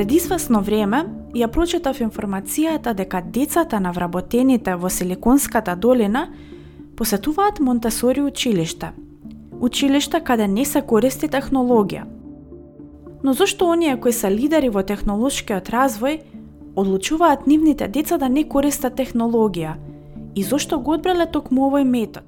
Пред известно време ја прочитав информацијата дека децата на вработените во Силиконската долина посетуваат Монтесори училиште. Училиште каде не се користи технологија. Но зошто оние кои се лидери во технолошкиот развој одлучуваат нивните деца да не користат технологија и зошто го одбрале токму овој метод?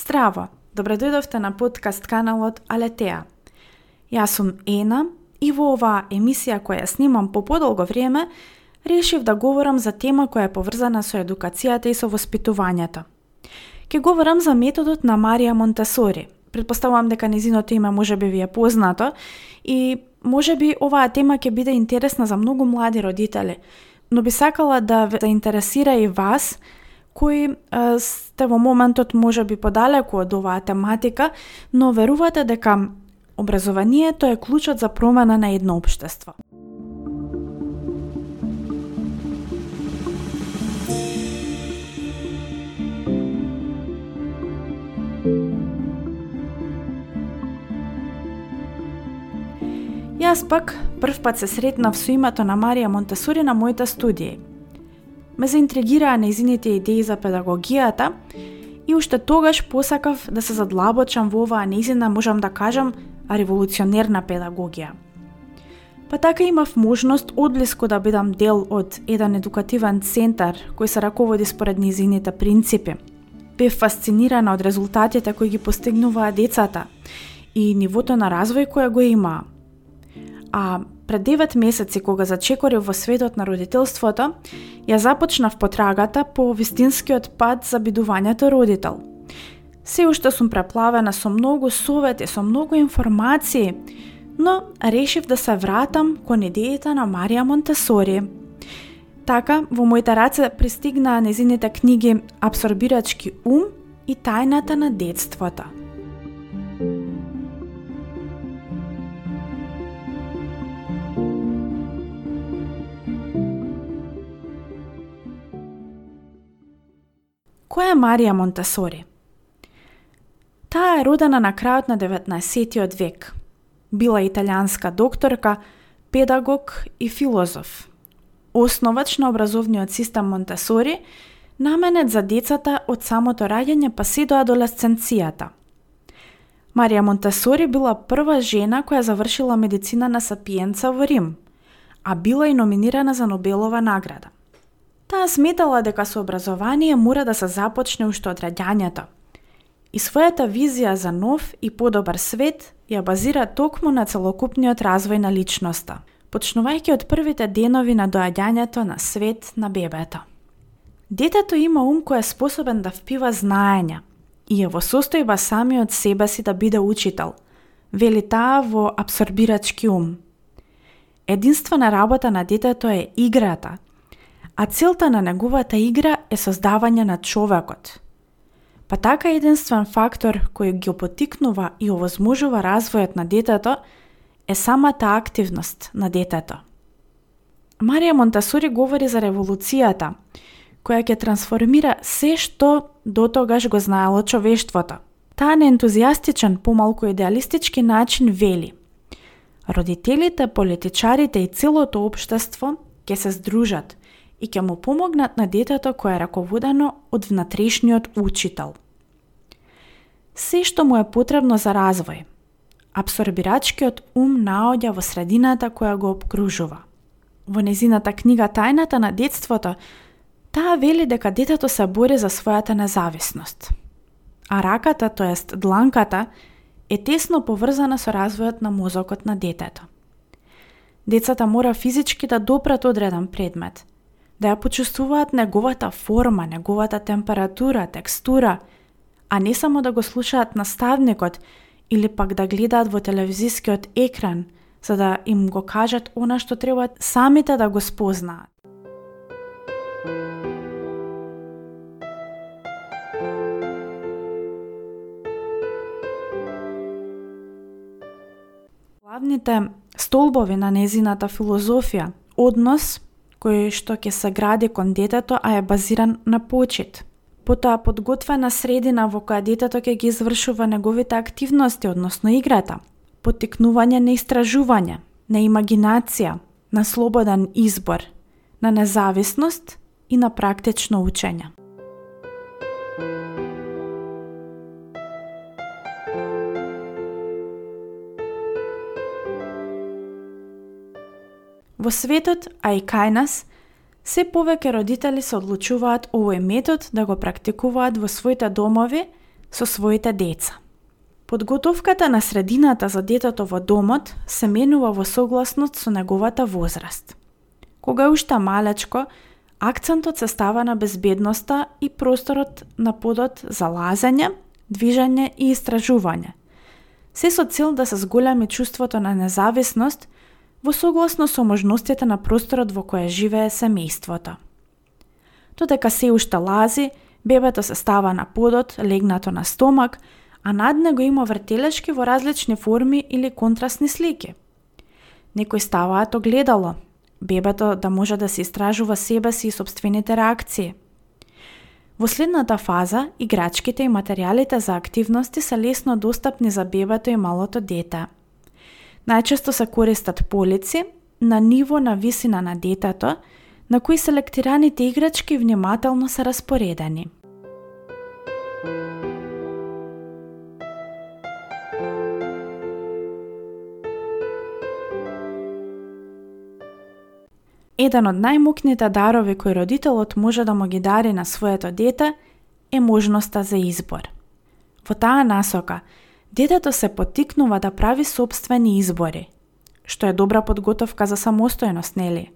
Здраво! Добре дојдовте на подкаст каналот Алетеа. Јас сум Ена и во оваа емисија која снимам по подолго време, решив да говорам за тема која е поврзана со едукацијата и со воспитувањето. Ке говорам за методот на Марија Монтесори. Предпоставувам дека незиното име може би ви е познато и може би оваа тема ќе биде интересна за многу млади родители, но би сакала да ве заинтересира и вас кои сте во моментот може би подалеку од оваа тематика, но верувате дека образованието е клучот за промена на едно општество. Јас пак прв пат се сретнав со името на Марија Монтесори на моите студии – ме заинтригираа незините идеи за педагогијата и уште тогаш посакав да се задлабочам во оваа незина, можам да кажам, револуционерна педагогија. Па така имав можност одблиску да бидам дел од еден едукативен центар кој се раководи според низините принципи. Бев фасцинирана од резултатите кои ги постигнуваа децата и нивото на развој која го имаа. А Пред 9 месеци кога зачекорив во светот на родителството, ја започнав потрагата по вистинскиот пат за бидувањето родител. Се уште сум преплавена со многу совети, со многу информации, но решив да се вратам кон идејата на Марија Монтесори. Така, во моите раце пристигнаа незините книги Абсорбирачки ум и Тајната на детството – Која е Марија Монтесори? Таа е родена на крајот на 19. век. Била италијанска докторка, педагог и филозоф. Основач на образовниот систем Монтесори, наменет за децата од самото раѓање па се до адолесценцијата. Марија Монтесори била прва жена која завршила медицина на Сапиенца во Рим, а била и номинирана за Нобелова награда. Таа сметала дека со образование мора да се започне уште од раѓањето. И својата визија за нов и подобар свет ја базира токму на целокупниот развој на личноста, почнувајќи од првите денови на доаѓањето на свет на бебето. Детето има ум кој е способен да впива знаења и е во состојба самиот себе си да биде учител, вели таа во абсорбирачки ум. Единствена работа на детето е играта – а целта на неговата игра е создавање на човекот. Па така единствен фактор кој ги потикнува и овозможува развојот на детето е самата активност на детето. Марија Монтасури говори за револуцијата, која ќе трансформира се што до тогаш го знаело човештвото. Таа на ентузијастичен, помалку идеалистички начин вели Родителите, политичарите и целото општество ќе се здружат и ќе му помогнат на детето кое е раководено од внатрешниот учител. Се што му е потребно за развој. Абсорбирачкиот ум наоѓа во средината која го обкружува. Во незината книга Тајната на детството, таа вели дека детето се бори за својата независност. А раката, тоест дланката, е тесно поврзана со развојот на мозокот на детето. Децата мора физички да допрат одреден предмет, да ја почувствуваат неговата форма, неговата температура, текстура, а не само да го слушаат наставникот или пак да гледаат во телевизискиот екран, за да им го кажат она што треба самите да го спознаат. Главните столбови на незината филозофија – однос, кој што ќе се гради кон детето, а е базиран на почит. Потоа подготвена средина во која детето ќе ги извршува неговите активности, односно играта. потекнување на истражување, на имагинација, на слободен избор, на независност и на практично учење. Во светот, а и кај нас, се повеќе родители се одлучуваат овој метод да го практикуваат во своите домови со своите деца. Подготовката на средината за детето во домот се менува во согласност со неговата возраст. Кога е уште малечко, акцентот се става на безбедноста и просторот на подот за лазење, движење и истражување. Се со цел да се зголеми чувството на независност – во согласно со можностите на просторот во која живее семејството. Додека се уште лази, бебето се става на подот, легнато на стомак, а над него има вртелешки во различни форми или контрастни слики. Некои ставаат огледало, бебето да може да се истражува себе си и собствените реакции. Во следната фаза, играчките и материјалите за активности се лесно достапни за бебето и малото дете – Најчесто се користат полици на ниво на висина на детето, на кои селектираните играчки внимателно се распоредени. Еден од најмукните дарови кои родителот може да му ги дари на своето дете е можноста за избор. Во таа насока, детето се потикнува да прави собствени избори, што е добра подготовка за самостојност, нели?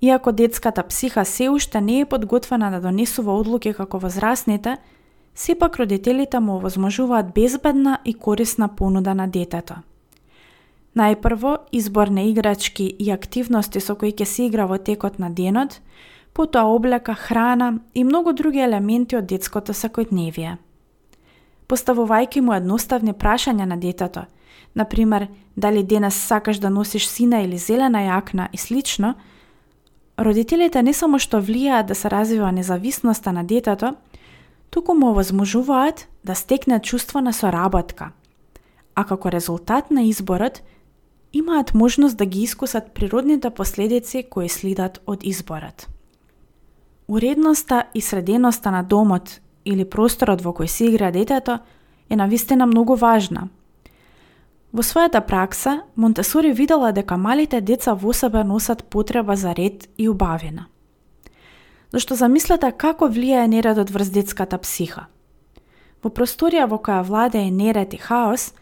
Иако детската психа се уште не е подготвена да донесува одлуки како возрастните, сепак родителите му овозможуваат безбедна и корисна понуда на детето. Најпрво, избор на играчки и активности со кои ќе се игра во текот на денот, потоа облека, храна и многу други елементи од детското секојдневие поставувајќи му едноставни прашања на детето, например, дали денес сакаш да носиш сина или зелена јакна и слично, родителите не само што влијаат да се развива независноста на детето, туку му овозможуваат да стекне чувство на соработка, а како резултат на изборот, имаат можност да ги искусат природните последици кои следат од изборот. Уредноста и среденоста на домот или просторот во кој се игра детето е навистина многу важна. Во својата пракса, Монтесори видела дека малите деца во себе носат потреба за ред и убавина. Зашто замислете како влијае нередот врз детската психа. Во просторија во која владее неред и хаос,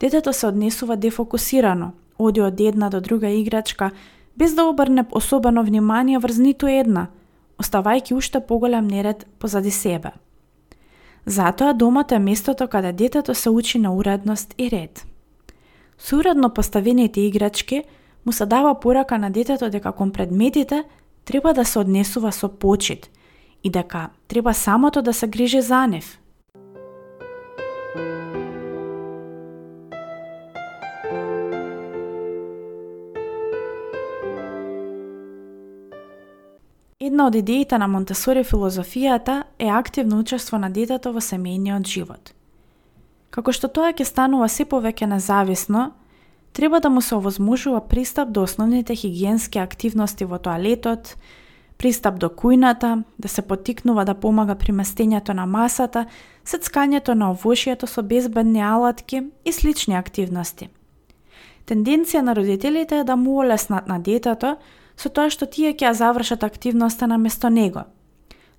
детето се однесува дефокусирано, оди од една до друга играчка, без да обрне особено внимание врз ниту една, оставајќи уште поголем неред позади себе – Затоа домот е местото каде детето се учи на уредност и ред. Суредно уредно поставените играчки му се дава порака на детето дека кон предметите треба да се однесува со почит и дека треба самото да се грижи за нив, Една од идеите на Монтесори филозофијата е активно учество на детето во семејниот живот. Како што тоа ќе станува се повеќе независно, треба да му се овозможува пристап до основните хигиенски активности во тоалетот, пристап до кујната, да се потикнува да помага при местењето на масата, сецкањето на овошието со безбедни алатки и слични активности. Тенденција на родителите е да му олеснат на детето, со тоа што тие ќе ја завршат активноста на место него.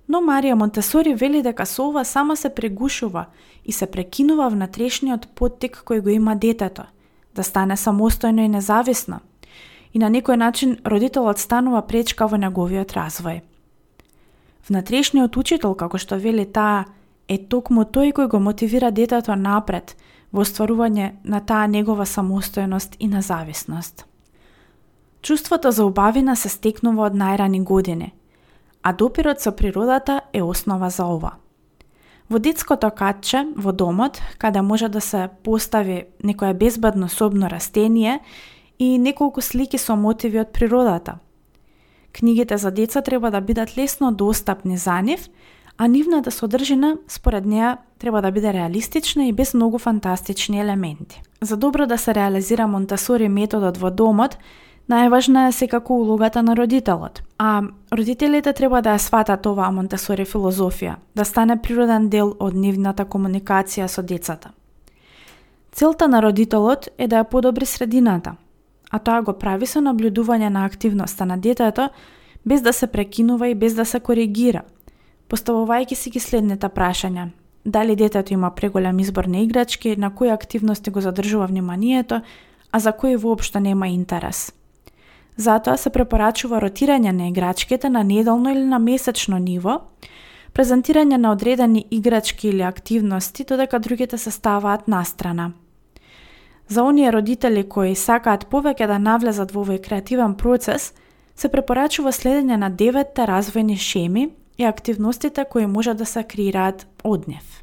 Но Марија Монтесори вели дека со ова само се прегушува и се прекинува внатрешниот поттик кој го има детето, да стане самостојно и независно, и на некој начин родителот станува пречка во неговиот развој. Внатрешниот учител, како што вели таа, е токму тој кој го мотивира детето напред во остварување на таа негова самостојност и независност. Чувството за убавина се стекнува од најрани години, а допирот со природата е основа за ова. Во детското катче во домот, каде може да се постави некое безбедно собно растение и неколку слики со мотиви од природата. Книгите за деца треба да бидат лесно достапни за нив, а нивната да содржина, според неа, треба да биде реалистична и без многу фантастични елементи. За добро да се реализира Монтасори методот во домот, најважна е секако улогата на родителот. А родителите треба да ја сватат оваа Монтесори филозофија, да стане природен дел од нивната комуникација со децата. Целта на родителот е да ја подобри средината, а тоа го прави со наблюдување на активноста на детето, без да се прекинува и без да се коригира, поставувајќи си ги следните прашања. Дали детето има преголем избор на играчки, на кои активности го задржува вниманието, а за кои воопшто нема интерес – Затоа се препорачува ротирање на играчките на неделно или на месечно ниво, презентирање на одредени играчки или активности, додека другите се ставаат настрана. За оние родители кои сакаат повеќе да навлезат во овој креативен процес, се препорачува следење на деветте развојни шеми и активностите кои може да се креираат од нив.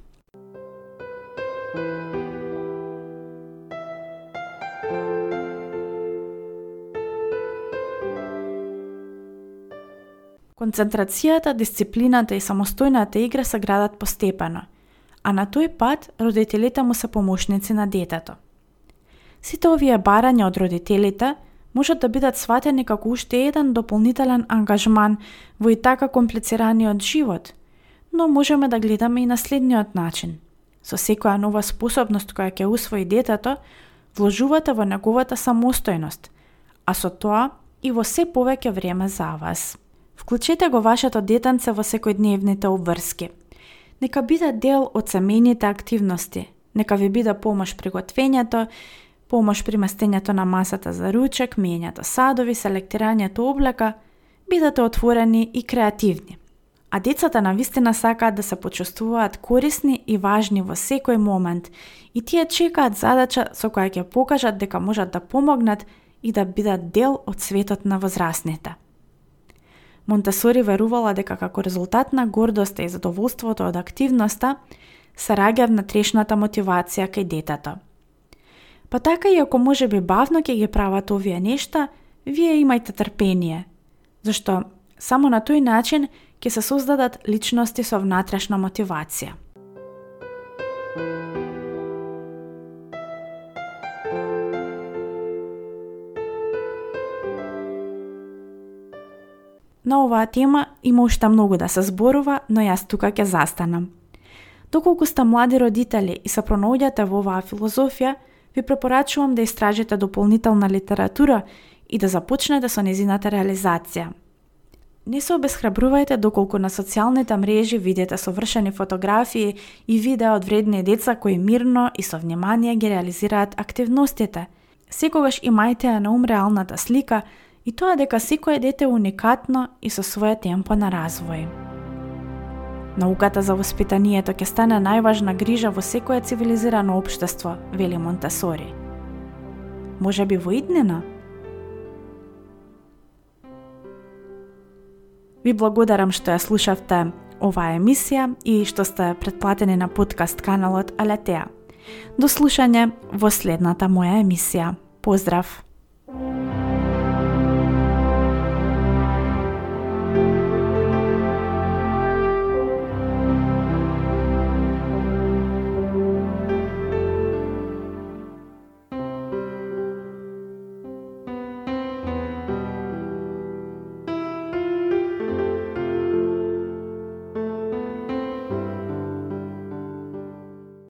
Концентрацијата, дисциплината и самостојната игра се градат постепено, а на тој пат родителите му се помошници на детето. Сите овие барања од родителите можат да бидат сватени како уште еден дополнителен ангажман во и така комплицираниот живот, но можеме да гледаме и на следниот начин. Со секоја нова способност која ќе усвои детето, вложувате во неговата самостојност, а со тоа и во се повеќе време за вас. Вклучете го вашето детенце во секојдневните обврски. Нека биде дел од семејните активности. Нека ви биде помош при готвењето, помош при местењето на масата за ручек, мијањето садови, селектирањето облека, бидете отворени и креативни. А децата на вистина сакаат да се почувствуваат корисни и важни во секој момент и тие чекаат задача со која ќе покажат дека можат да помогнат и да бидат дел од светот на возрастните. Монтесори верувала дека како резултат на гордоста и задоволството од активноста, се раѓа внатрешната мотивација кај детето. Па така и ако може би бавно ќе ги прават овие нешта, вие имајте трпение, зашто само на тој начин ќе се создадат личности со внатрешна мотивација. На оваа тема има уште многу да се зборува, но јас тука ќе застанам. Доколку сте млади родители и се пронаоѓате во оваа филозофија, ви препорачувам да истражите дополнителна литература и да започнете со незината реализација. Не се обесхрабрувајте доколку на социјалните мрежи видите совршени фотографии и видеа од вредни деца кои мирно и со внимание ги реализираат активностите. Секогаш имајте ја на ум реалната слика и тоа дека секое дете е уникатно и со своје темпо на развој. Науката за воспитанието ќе стане најважна грижа во секое цивилизирано општество, вели Монтасори. Може би во иднина? Ви благодарам што ја слушавте оваа емисија и што сте предплатени на подкаст каналот Алетеа. До слушање во следната моја емисија. Поздрав!